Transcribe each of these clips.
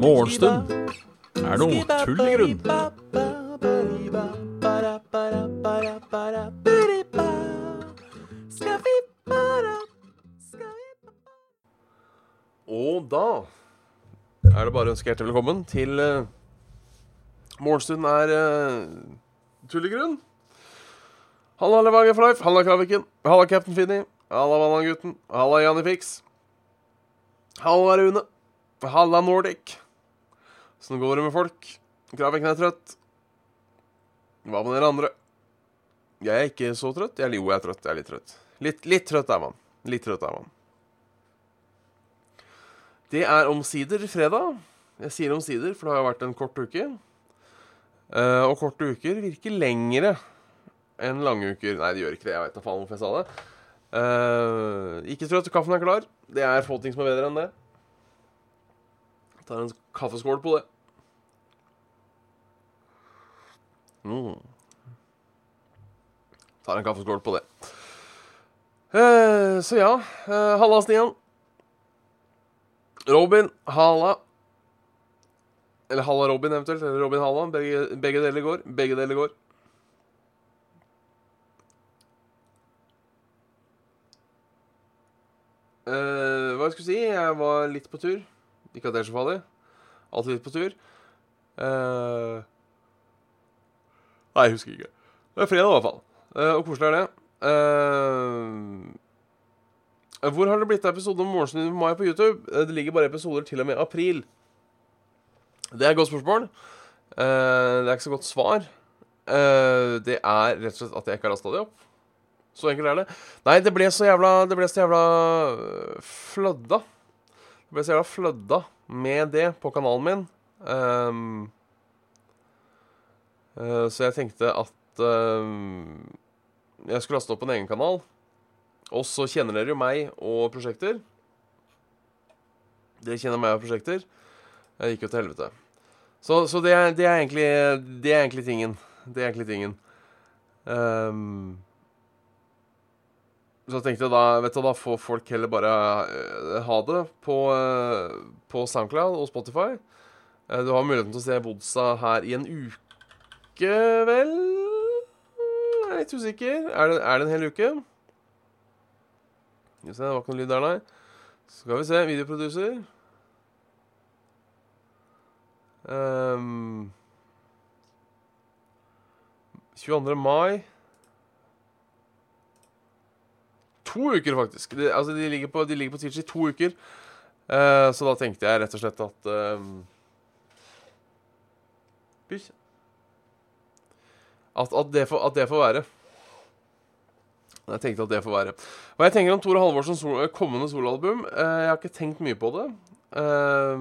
Morgenstund er noe tull i grunn. Og da er det bare å ønske hjertelig velkommen til uh, Morgenstunden er uh, tullegrunn. Halla, Levanger for life. Halla, Kraviken. Halla, Captain Finni. Halla, Vallan-gutten. Halla, Janifix. Halla, Rune. Halla, Nordic. Åssen går det med folk? Kraviken er trøtt. Hva med dere andre? Jeg er ikke så trøtt. Jeg, jo, jeg er trøtt. Jeg er litt trøtt. Litt, litt trøtt er man. Litt trøtt er man. Det er omsider fredag. Jeg sier omsider, for det har vært en kort uke. Eh, og korte uker virker lengre enn lang uke Nei, det gjør ikke det. Jeg vet da faen hvorfor jeg sa det. Uh, ikke trøtt, kaffen er klar. Det er få ting som er bedre enn det. Jeg tar en kaffeskål på det. Mm. Tar en kaffeskål på det. Uh, så ja. Uh, Halla, Stian. Robin, halla. Eller Halla Robin eventuelt. Eller Robin Halla. Begge, begge deler går. Begge deler går. Eh, hva jeg skulle si? Jeg var litt på tur. Ikke at det er så farlig. Alltid litt på tur. Uh, nei, jeg husker ikke. Det er fredag, i hvert fall. Uh, og koselig er det. Hvor har det blitt av episoden om Morgenstund i mai på YouTube? Det ligger bare episoder til og med april. Det er et godt spørsmål. Det er ikke så godt svar. Det er rett og slett at jeg ikke har lasta det opp. Så enkelt er det. Nei, det ble så jævla Det ble så jævla øh, flødda. Det ble så jævla flødda med det på kanalen min. Um, uh, så jeg tenkte at øhm, jeg skulle laste opp en egen kanal. Og så kjenner dere jo meg og prosjekter. Dere kjenner meg og prosjekter. Jeg gikk jo til helvete. Så, så det, er, det, er egentlig, det er egentlig tingen. Det er egentlig tingen. Ehm, så jeg tenkte da vet du, da får folk heller bare eh, ha det på, eh, på SoundCloud og Spotify. Eh, du har muligheten til å se Vodsa her i en uke, vel? Jeg er litt usikker. Er det, er det en hel uke? Skal vi se, det var ikke noe lyd der, nei. Så skal vi se. Videoproducer. Um, 22. mai. To uker, faktisk. De, altså, de ligger på, de på Twitch i to uker. Uh, så da tenkte jeg rett og slett at uh, At, at, det får, at det får være. Jeg tenkte at det får være. Hva jeg tenker om Tore Halvorsens sol, kommende soloalbum Uh, Jeg har ikke tenkt mye på det. Eh,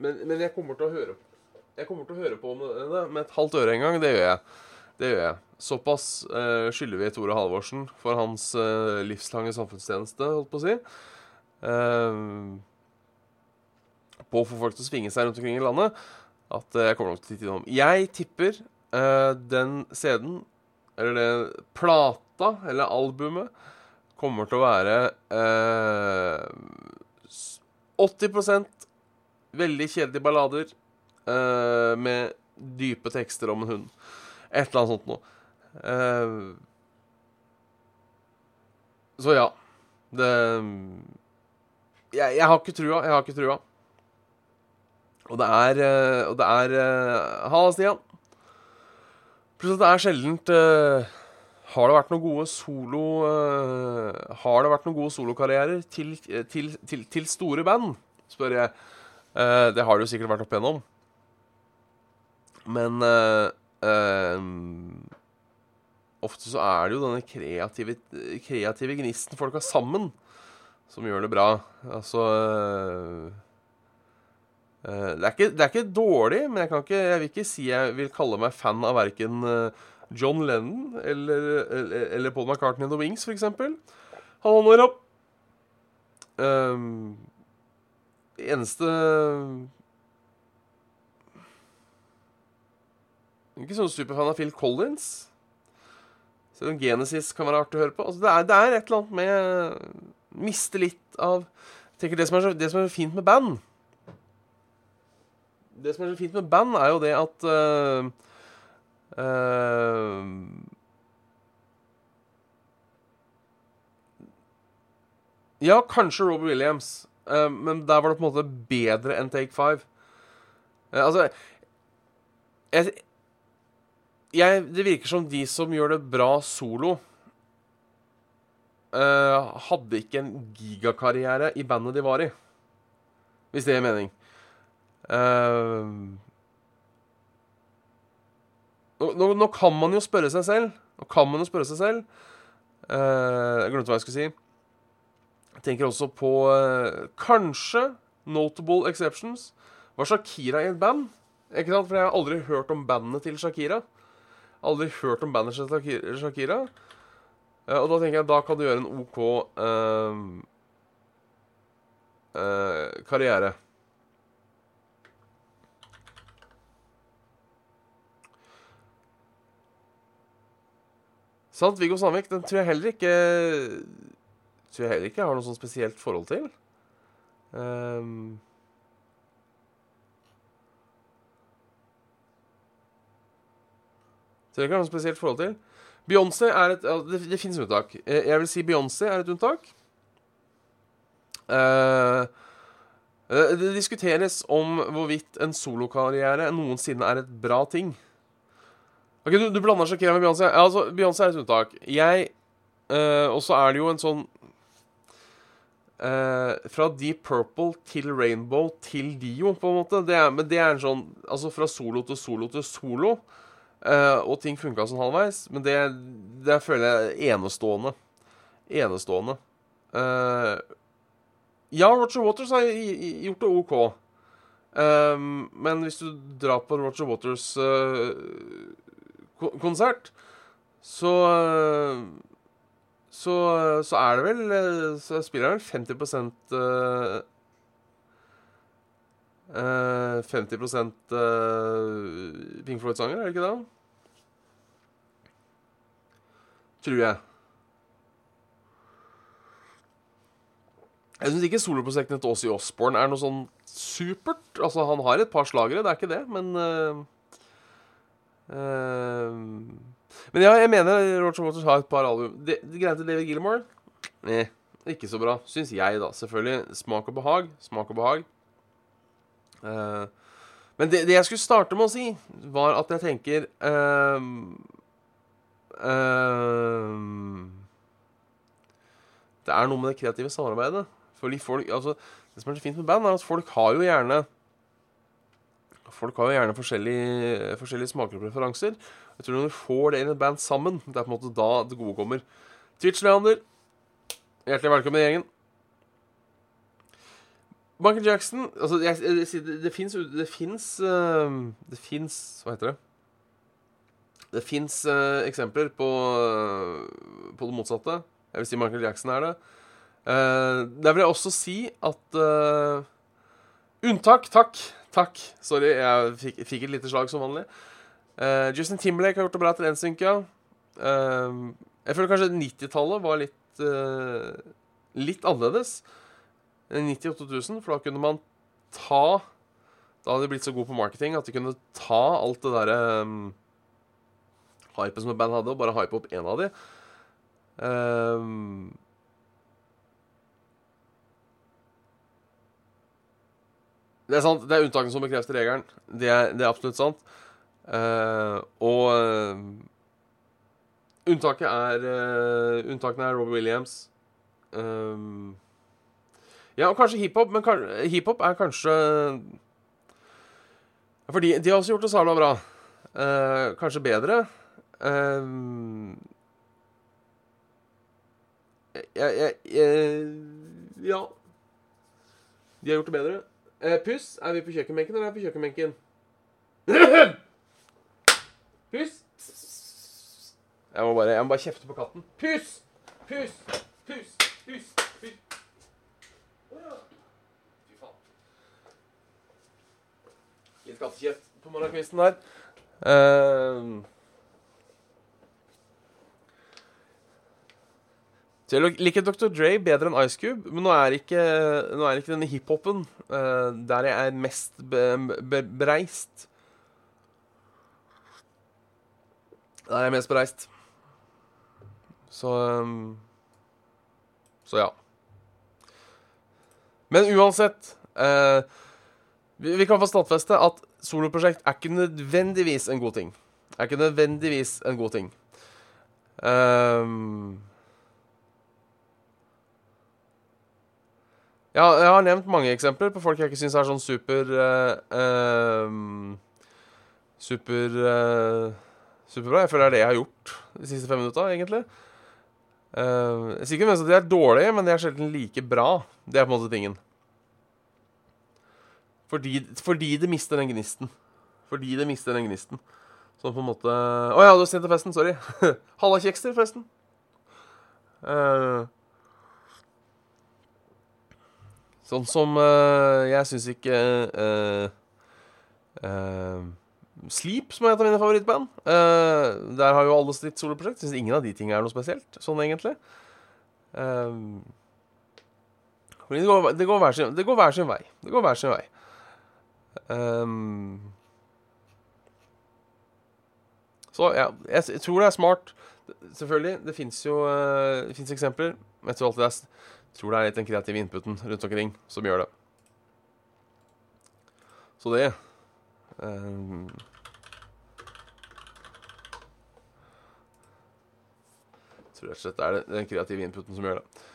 men, men jeg kommer til å høre Jeg kommer til å høre på det med et halvt øre en gang. Det gjør jeg. Det gjør jeg. Såpass eh, skylder vi Tore Halvorsen for hans eh, livslange samfunnstjeneste, holdt på å si. Eh, på å få folk til å svinge seg rundt omkring i landet. At eh, jeg kommer nok til å titte innom. Jeg tipper eh, den CD-en, eller det plata, eller albumet, kommer til å være eh, 80% veldig kjedelige ballader eh, med dype tekster om en hund. Et eller annet sånt noe. Uh, så ja. Det jeg, jeg har ikke trua. Jeg har ikke trua. Og det er eh, Og det er eh, Halla, Stian. Pluss at det er sjeldent uh, Har det vært noen gode solo uh, Har det vært noen gode solokarrierer til, til, til, til store band, spør jeg. Uh, det har det jo sikkert vært opp igjennom. Men eh, ofte så er det jo denne kreative, kreative gnisten folk har sammen, som gjør det bra. Altså eh, eh, det, er ikke, det er ikke dårlig, men jeg, ikke, jeg vil ikke si jeg vil kalle meg fan av verken John Lennon eller, eller, eller Paul McCartney and The Wings, for eksempel. holder opp. Det eneste Ikke sånn superfan av Phil Collins. Selv om Genesis kan være artig å høre på. Altså, det, er, det er et eller annet med Miste litt av tenker det som, er det som er fint med band Det som er så fint med band, er jo det at uh, uh, Ja, kanskje Robert Williams, uh, men der var det på en måte bedre enn Take Five. altså jeg, jeg, Det virker som de som gjør det bra solo uh, hadde ikke en gigakarriere i bandet de var i. Hvis det gir mening. Uh, nå, nå, kan man jo spørre seg selv Nå kan man jo spørre seg selv uh, Jeg glemte hva jeg skulle si. Jeg tenker også på kanskje Notable Exceptions. Var Shakira i et band? Ikke sant? For jeg har aldri hørt om bandet til Shakira. Aldri hørt om bandet til Shakira. Og da tenker jeg da kan du gjøre en OK eh, uh, karriere. Sant, Viggo Sandvik, den tror jeg heller ikke Tror jeg heller ikke har noe sånn spesielt forhold til. Um, tror er ikke noe spesielt forhold til. Beyoncé er et Det, det finnes unntak. Eh, jeg vil si Beyoncé er et unntak. Uh, det diskuteres om hvorvidt en solokarriere noensinne er et bra ting. Ok, Du, du blander Shakira med Beyoncé. Ja, altså, Beyoncé er et unntak. Jeg uh, Og så er det jo en sånn uh, Fra Deep Purple til Rainbow til Dio, på en måte. Det er, men det er en sånn Altså fra solo til solo til solo. Uh, og ting funka sånn halvveis. Men det, det føler jeg er enestående. Enestående. Uh, ja, Roger Waters har gjort det OK. Um, men hvis du drar på Roger Waters uh, konsert, så så, så er det vel Så spiller han vel 50 uh, 50 uh, Pink Floyd-sanger, er det ikke det? Tror jeg. Jeg syns ikke soloprosjektene til Åssi Osborne er noe sånn supert. Altså, han har et par slagere, det er ikke det, men uh, Men ja, jeg mener Roger Waters har et par album. Greiene til David Gilmore Nei, ikke så bra. Syns jeg, da. Selvfølgelig. Smak og behag. Smak og behag. Uh, men det, det, jeg skulle starte med å si, var at jeg tenker uh, uh, Det er noe med det kreative samarbeidet. Fordi folk, altså, Det som er så fint med band, er at folk har jo gjerne Folk har jo gjerne forskjellige, forskjellige smaker og preferanser. Jeg tror Når du får det i et band sammen, det er på en måte da det gode kommer. Twitch Leander, hjertelig velkommen i gjengen. Michael Jackson altså, jeg, jeg, Det, det fins Det fins uh, Det Hva heter det? Det fins uh, eksempler på, uh, på det motsatte. Jeg vil si Michael Jackson er det. Uh, der vil jeg også si at Unntak, takk. Takk. Sorry, jeg fikk, fikk et lite slag som vanlig. Justin Timberlake har gjort det bra til NSYNC, ja. jeg føler kanskje 90-tallet var litt litt annerledes. 98 000, for da kunne man ta Da hadde de blitt så gode på marketing at de kunne ta alt det derre um, hypet som et band hadde, og bare hype opp én av de. Um, det er sant. Det er unntakene som bekrefter regelen. Det er, det er absolutt sant. Uh, og uh, unntaket er uh, Unntakene er Robbie Williams. Um, ja, og kanskje hiphop, men hiphop er kanskje Fordi de har også gjort det sabla bra. Eh, kanskje bedre. Eh, jeg, jeg, jeg, Ja. De har gjort det bedre. Eh, puss. Er vi på kjøkkenbenken, eller er vi på kjøkkenbenken? Puss. Jeg må bare, jeg må bare kjefte på katten. Puss! Puss! Puss! Puss! Litt kattekjeft på morgenkvisten der. Uh, Så jeg liker Dr. Dre bedre enn Ice Cube, men nå er ikke, nå er ikke denne hiphopen uh, der jeg er mest be, be, bereist. Der er jeg mest bereist. Så um, Så ja. Men uansett uh, vi, vi, kan få stadfeste at soloprosjekt er ikke nødvendigvis en god ting. Er ikke nødvendigvis en god ting. Um, ja, jeg har nevnt mange eksempler på folk jeg ikke syns er sånn super uh, um, Super uh, Superbra. Jeg føler det er det jeg har gjort de siste fem minutta, egentlig. Uh, jeg sier ikke at de er dårlige, men de er sjelden like bra. Det er på en måte tingen. Fordi, fordi det mister den gnisten. Fordi det mister den gnisten. Sånn på en måte Å oh, ja, du har sent til festen. Sorry. Halla, kjekster, forresten. Uh, sånn som uh, Jeg syns ikke uh, Sleep, som er et av mine favorittband. der har jo alle sitt soloprosjekt. Syns ingen av de tingene er noe spesielt, sånn egentlig. det går hver sin vei. Det går hver sin vei. Um, så ja, jeg, jeg, tror det er smart. Selvfølgelig, det fins jo uh, det finnes eksempler. Men jeg tror alltid det er, tror det er litt den kreative inputen rundt omkring som gjør det. Så det um, Jeg tror rett og slett det er den kreative inputen som gjør det.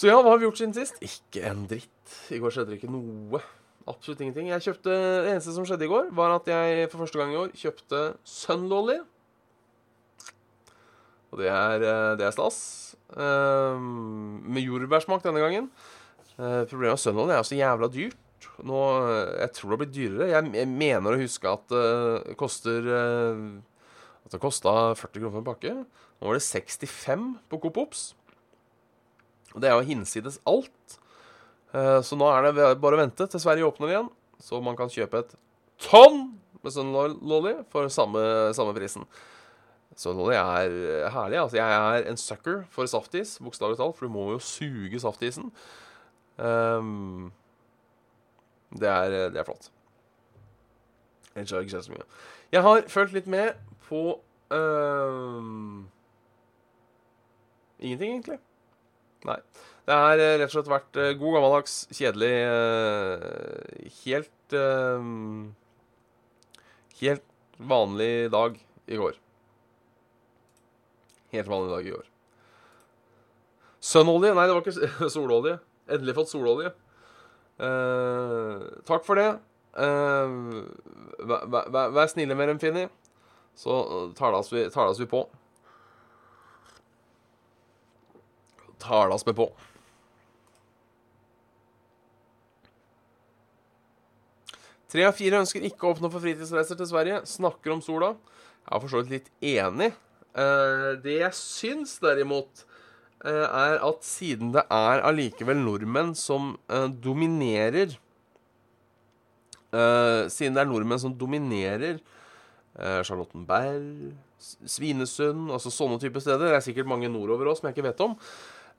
Så ja, hva har vi gjort siden sist? Ikke en dritt. I går skjedde det ikke noe. Absolutt ingenting. Jeg kjøpte, Det eneste som skjedde i går, var at jeg for første gang i år kjøpte Sunlolly. Og det er, eh, det er stas. Um, med jordbærsmak denne gangen. Uh, problemet med Sunlolly er så jævla dyrt. Nå, jeg tror det har blitt dyrere. Jeg, jeg mener å huske at det koster At det kosta 40 kroner for en pakke. Nå var det 65 på Coop Ops. Og det er jo hinsides alt. Uh, så nå er det bare å vente til Sverige åpner igjen, så man kan kjøpe et tonn med Sunlolly for samme, samme prisen. Sunlolly er herlig. Altså, jeg er en sucker for saftis, bokstavelig talt, for du må jo suge saftisen. Um, det, er, det er flott. Jeg har følt litt med på um, Ingenting, egentlig. Nei. Det har eh, rett og slett vært eh, god gammeldags, kjedelig eh, Helt Helt vanlig dag i går. Helt vanlig dag i går. Sønnolje? Nei, det var ikke sololje. Endelig fått sololje. Eh, takk for det. Eh, vær, vær, vær, snille med dem, Finni. Så talas vi, talas vi på. Talas med på. Tre av fire ønsker ikke å åpne for fritidsreiser til Sverige. Snakker om sola. Jeg er for så vidt litt enig. Uh, det jeg syns, derimot, uh, er at siden det er allikevel nordmenn som uh, dominerer Siden det er nordmenn som dominerer Charlottenberg, Svinesund, altså sånne type steder Det er sikkert mange nordover òg som jeg ikke vet om.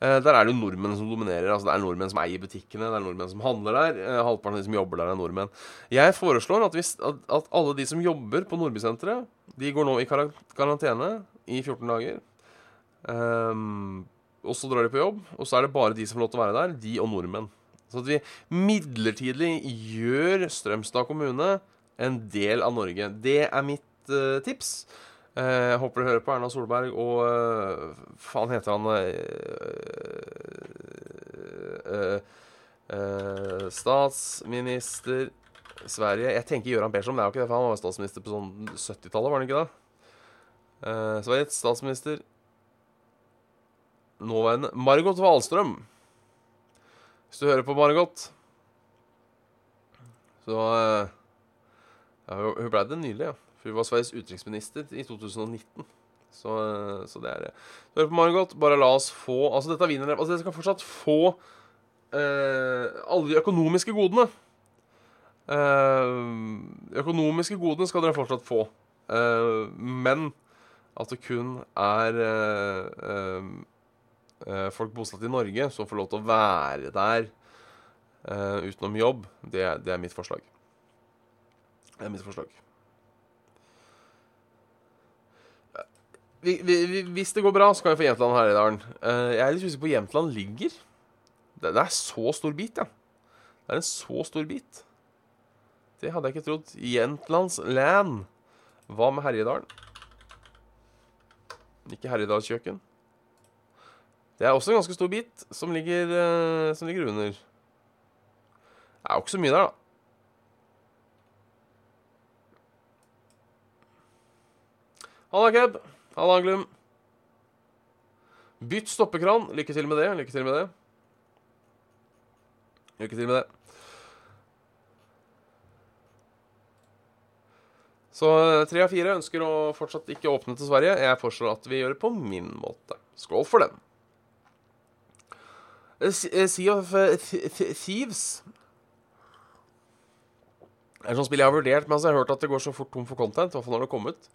Eh, der er det jo nordmenn som dominerer. altså Det er nordmenn som eier butikkene, det er nordmenn som handler der. Eh, halvparten av de som jobber der, er nordmenn. Jeg foreslår at, hvis, at, at alle de som jobber på Nordbysenteret, de går nå i karantene i 14 dager. Um, og så drar de på jobb, og så er det bare de som får lov til å være der, de og nordmenn. Så at vi midlertidig gjør Strømstad kommune en del av Norge. Det er mitt uh, tips. Eh, jeg håper du hører på Erna Solberg og uh, faen heter han uh, Statsminister Sverige Jeg tenker Gøran Persson, men det er jo ikke det, for han var statsminister på sånn 70-tallet, var han ikke det? Sveriges statsminister Nåværende Margot Wallstrøm. Hvis du hører på Margot Så ja, Hun blei det nylig, ja. For hun var Sveriges utenriksminister i 2019. Så, så det er det. Hør på Margot. Bare la oss få Altså, dette vinner Altså, dere skal fortsatt få eh, alle de økonomiske godene. Eh, økonomiske godene skal dere fortsatt få. Eh, men at det kun er eh, eh, eh, folk bosatt i Norge som får lov til å være der eh, utenom jobb, det, det er mitt forslag. Det er mitt forslag. Vi, vi, vi, hvis det går bra, så kan vi få Jämtland og Herjedalen. Uh, jeg er litt usikker på hvor Jämtland ligger. Det, det er så stor bit, ja. Det er en så stor bit. Det hadde jeg ikke trodd. Jämtlands land. Hva med Herjedalen? Ikke Herjedalskjøkken. Det er også en ganske stor bit som ligger, uh, som ligger under. Det er jo ikke så mye der, da. Halla, Keb. Halla, Anglum. Bytt stoppekran. Lykke til med det. Lykke til med det. Lykke til med det. Så eh, tre av fire ønsker å fortsatt ikke åpne til Sverige. Jeg foreslår at vi gjør det på min måte. Skål for den. Eh, eh, Sea of Thieves Det er et sånt spill jeg har vurdert, men altså jeg har hørt at det går så fort tom for content. I hvert fall når det har kommet.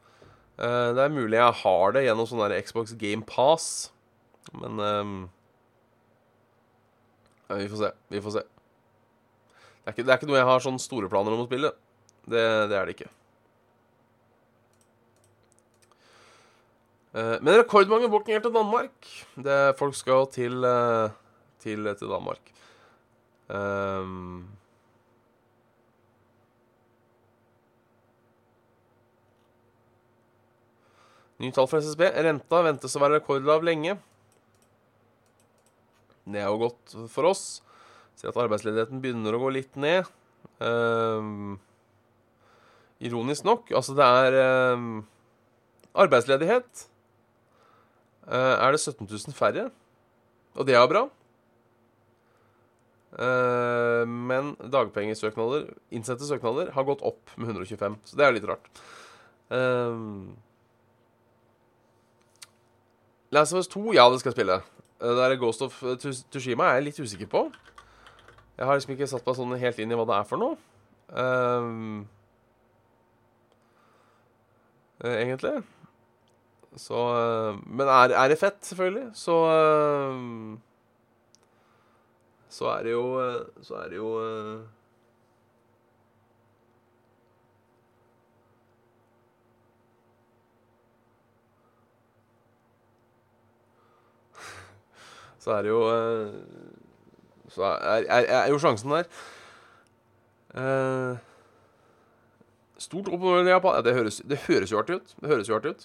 Eh, Det er mulig jeg har det gjennom sånn der Xbox Game Pass, men um, Vi får se. Vi får se. Det er, ikke, det er ikke noe jeg har sånne store planer om å spille. Det, det er det ikke. Eh, Men rekordmange bookinger til Danmark. Det, folk skal til, eh, til, til Danmark. Ehm, Nye tall fra SSB. Renta ventes å være rekordlav lenge. Det er jo godt for oss. Ser at arbeidsledigheten begynner å gå litt ned. Um, ironisk nok. Altså, det er um, arbeidsledighet. Uh, er det 17 000 færre. Og det er bra. Uh, men dagpengesøknader, innsendte søknader, har gått opp med 125. Så det er litt rart. Um, Last of Us 2, ja, det skal spille. Eh, Det der Ghost of Tushima Tsushima er jeg litt usikker på. Jeg har liksom ikke satt meg sånn helt inn i hva det er for noe. Um, eh, egentlig. Så eh, Men er, er det fett, selvfølgelig, så eh, Så er det jo eh, Så er det jo Så er det jo eh, Så er, er, er jo sjansen der. Uh, stort oppover Japan ja, det, høres, det høres jo artig ut. Det høres jo artig ut.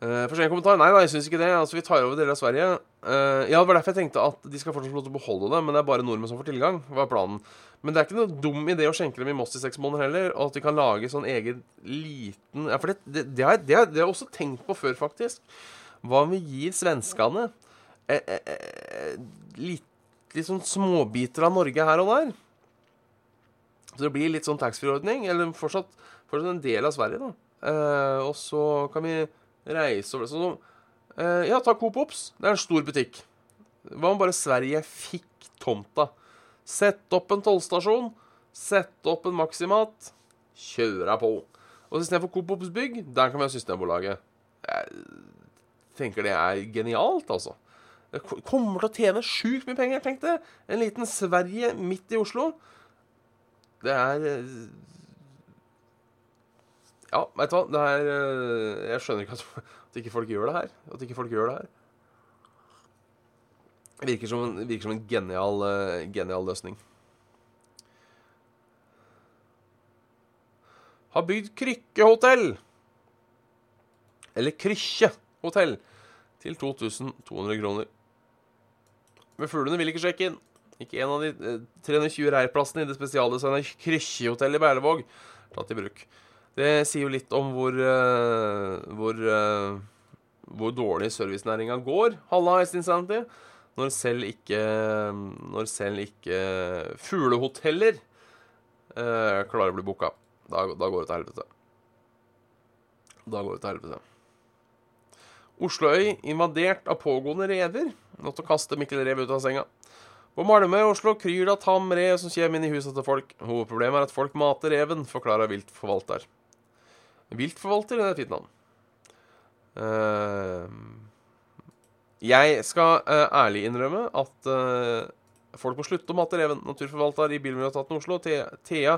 Uh, for sen kommentar. Nei, nei, jeg syns ikke det. Altså, Vi tar over deler av Sverige. Uh, ja, Det var derfor jeg tenkte at de skal fortsatt få lov til å beholde det, men det er bare nordmenn som får tilgang. var planen. Men det er ikke noe dum idé å skjenke dem i Moss i seks måneder heller. Og at de kan lage sånn egen liten Ja, for det, det, det, har, jeg- det har jeg også tenkt på før, faktisk. Hva om vi gir svenskene eh, eh, eh, litt, litt sånn småbiter av Norge her og der? Så det blir litt sånn taxfree-ordning, eller fortsatt, fortsatt en del av Sverige, da. Eh, og så kan vi reise over Sånn eh, Ja, ta Coop Ops. Det er en stor butikk. Hva om bare Sverige fikk tomta? Sett opp en tollstasjon, sett opp en Maximat, kjøra på. Og istedenfor Coop Ops bygg, der kan vi ha Systembolaget. Jeg tenker det er genialt, altså. Det kommer til å tjene sjukt mye penger, tenk det. En liten Sverige midt i Oslo. Det er eh, Ja, vet du hva. Det er eh, Jeg skjønner ikke at, at ikke folk gjør det her. At ikke folk gjør det her. Virker som virker som en genial, eh, genial løsning. Har bygd krykkehotell. Eller krykkjehotell. Til 2200 kroner. Men fuglene vil ikke sjekke inn. Ikke en av de eh, 320 reirplassene i det spesialdesigna krykkjehotellet i Berlevåg tatt i bruk. Det sier jo litt om hvor uh, hvor, uh, hvor dårlig servicenæringa går, halla Insanity, når selv ikke Når selv ikke fuglehoteller uh, klarer å bli booka. Da, da går det til helvete. Da går det til helvete. Osloøy invadert av pågående rever. Noe til å kaste Mikkel Rev ut av senga. På Malmø i Oslo kryr det av tam rev som kommer inn i huset til folk. Hovedproblemet er at folk mater reven, forklarer viltforvalter. Viltforvalter det er et fint navn. Eh, jeg skal eh, ærlig innrømme at eh, folk må slutte å mate reven. Naturforvalter i Bilmiljøetaten Oslo, Thea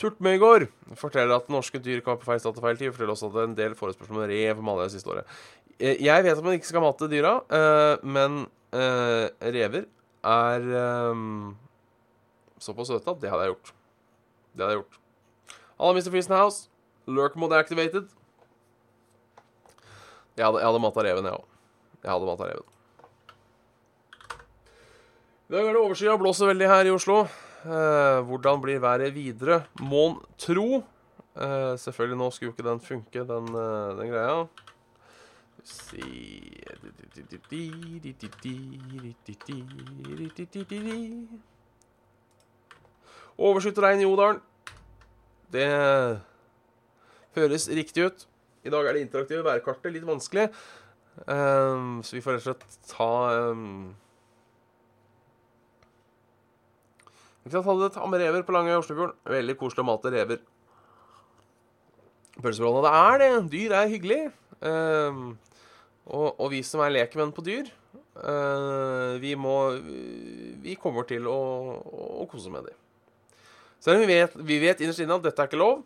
Turtmøygård, forteller at norske dyr kan være på feil sted til feil tid. Forteller også at det er en del forespørsel om rev maler det siste året. Eh, Jeg vet at man ikke skal mate dyra, eh, men eh, rever er eh, såpass søte at det hadde jeg gjort. Det hadde jeg gjort. Halla, Mr. Freezen House. Lurk mode activated. Jeg hadde, jeg hadde mata reven, jeg òg. Jeg hadde mata reven. I dag er det overskya og blåser veldig her i Oslo. Eh, hvordan blir været videre? Mon tro. Eh, selvfølgelig, nå skulle jo ikke den funke, den, eh, den greia. Skal Overskyet regn i Odalen. Det høres riktig ut. I dag er det interaktive værkartet litt vanskelig, Ehm, så vi får rett og slett ta um, sant, Hadde det ta med rever på Lange Oslofjorden. Veldig koselig å mate rever. Pølsebrødene. Det er det. Dyr er hyggelig. Ehm, og, og vi som er lekmenn på dyr, eh, vi må Vi kommer til å, å kose med dem. Selv om vi vet, vi vet innerst inne at dette er ikke lov,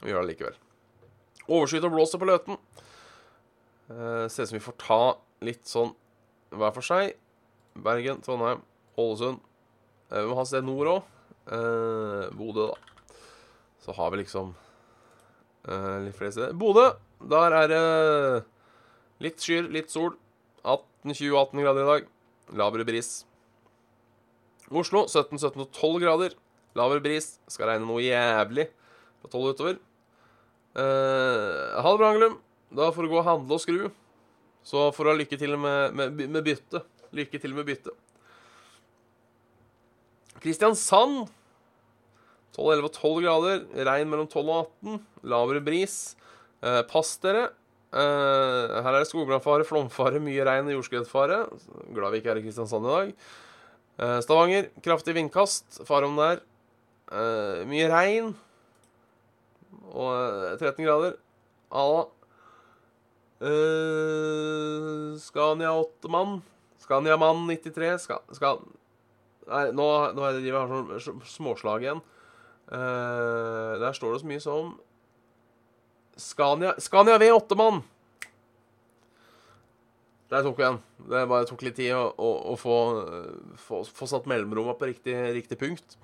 vi gjør det likevel. Overskyet og blåser på Løten. Uh, ser ut som vi får ta litt sånn hver for seg. Bergen, Trondheim, Ålesund. Uh, vi må ha sted nord òg. Uh, Bodø, da. Så har vi liksom uh, litt flere steder. Bodø, der er det litt skyer, litt sol. 18-20-18 grader i dag. Lavere bris. Oslo 17-17 og 12 grader. Lavere bris. Skal regne noe jævlig på 12 utover. Uh, ha det bra, Angelum. Da får du gå og handle og skru. Så får du ha lykke til med, med, med bytte. Lykke til med bytte. Kristiansand 12-11 og 12 grader. Regn mellom 12 og 18. Lavere bris. Eh, pass dere. Eh, her er det skogbrannfare, flomfare, mye regn og jordskredfare. Glad vi ikke er i Kristiansand i dag. Eh, Stavanger, kraftig vindkast. Fare om der. Eh, mye regn. Og eh, 13 grader. Ala. Uh, Scania 8-mann. Scania Mann 93. Ska, ska, nei, nå, nå er det de har sånn småslag igjen. Uh, der står det så mye som Scania, Scania V8-mann. Der tok vi den. Det bare tok litt tid å, å, å få, få, få satt mellomrommet på riktig, riktig punkt.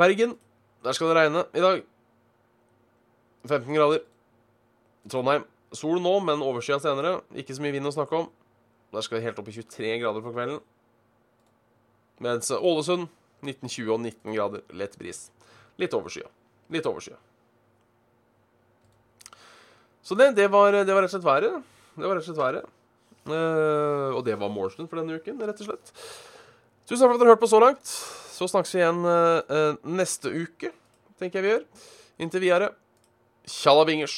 Bergen. Der skal det regne i dag. 15 grader. Trondheim. Sol nå, men overskya senere. Ikke så mye vind å snakke om. Der skal vi helt opp i 23 grader på kvelden. Mens Ålesund 1920 og 19 grader. Lett bris. Litt overskya. Litt overskya. Så det, det, var, det var rett og slett været. Det var rett og slett været. Uh, og det var Morgenstund for denne uken, rett og slett. Tusen takk for at dere har hørt på så langt. Så snakkes vi igjen eh, neste uke, tenker jeg vi gjør. Inntil videre, tjalla bingers.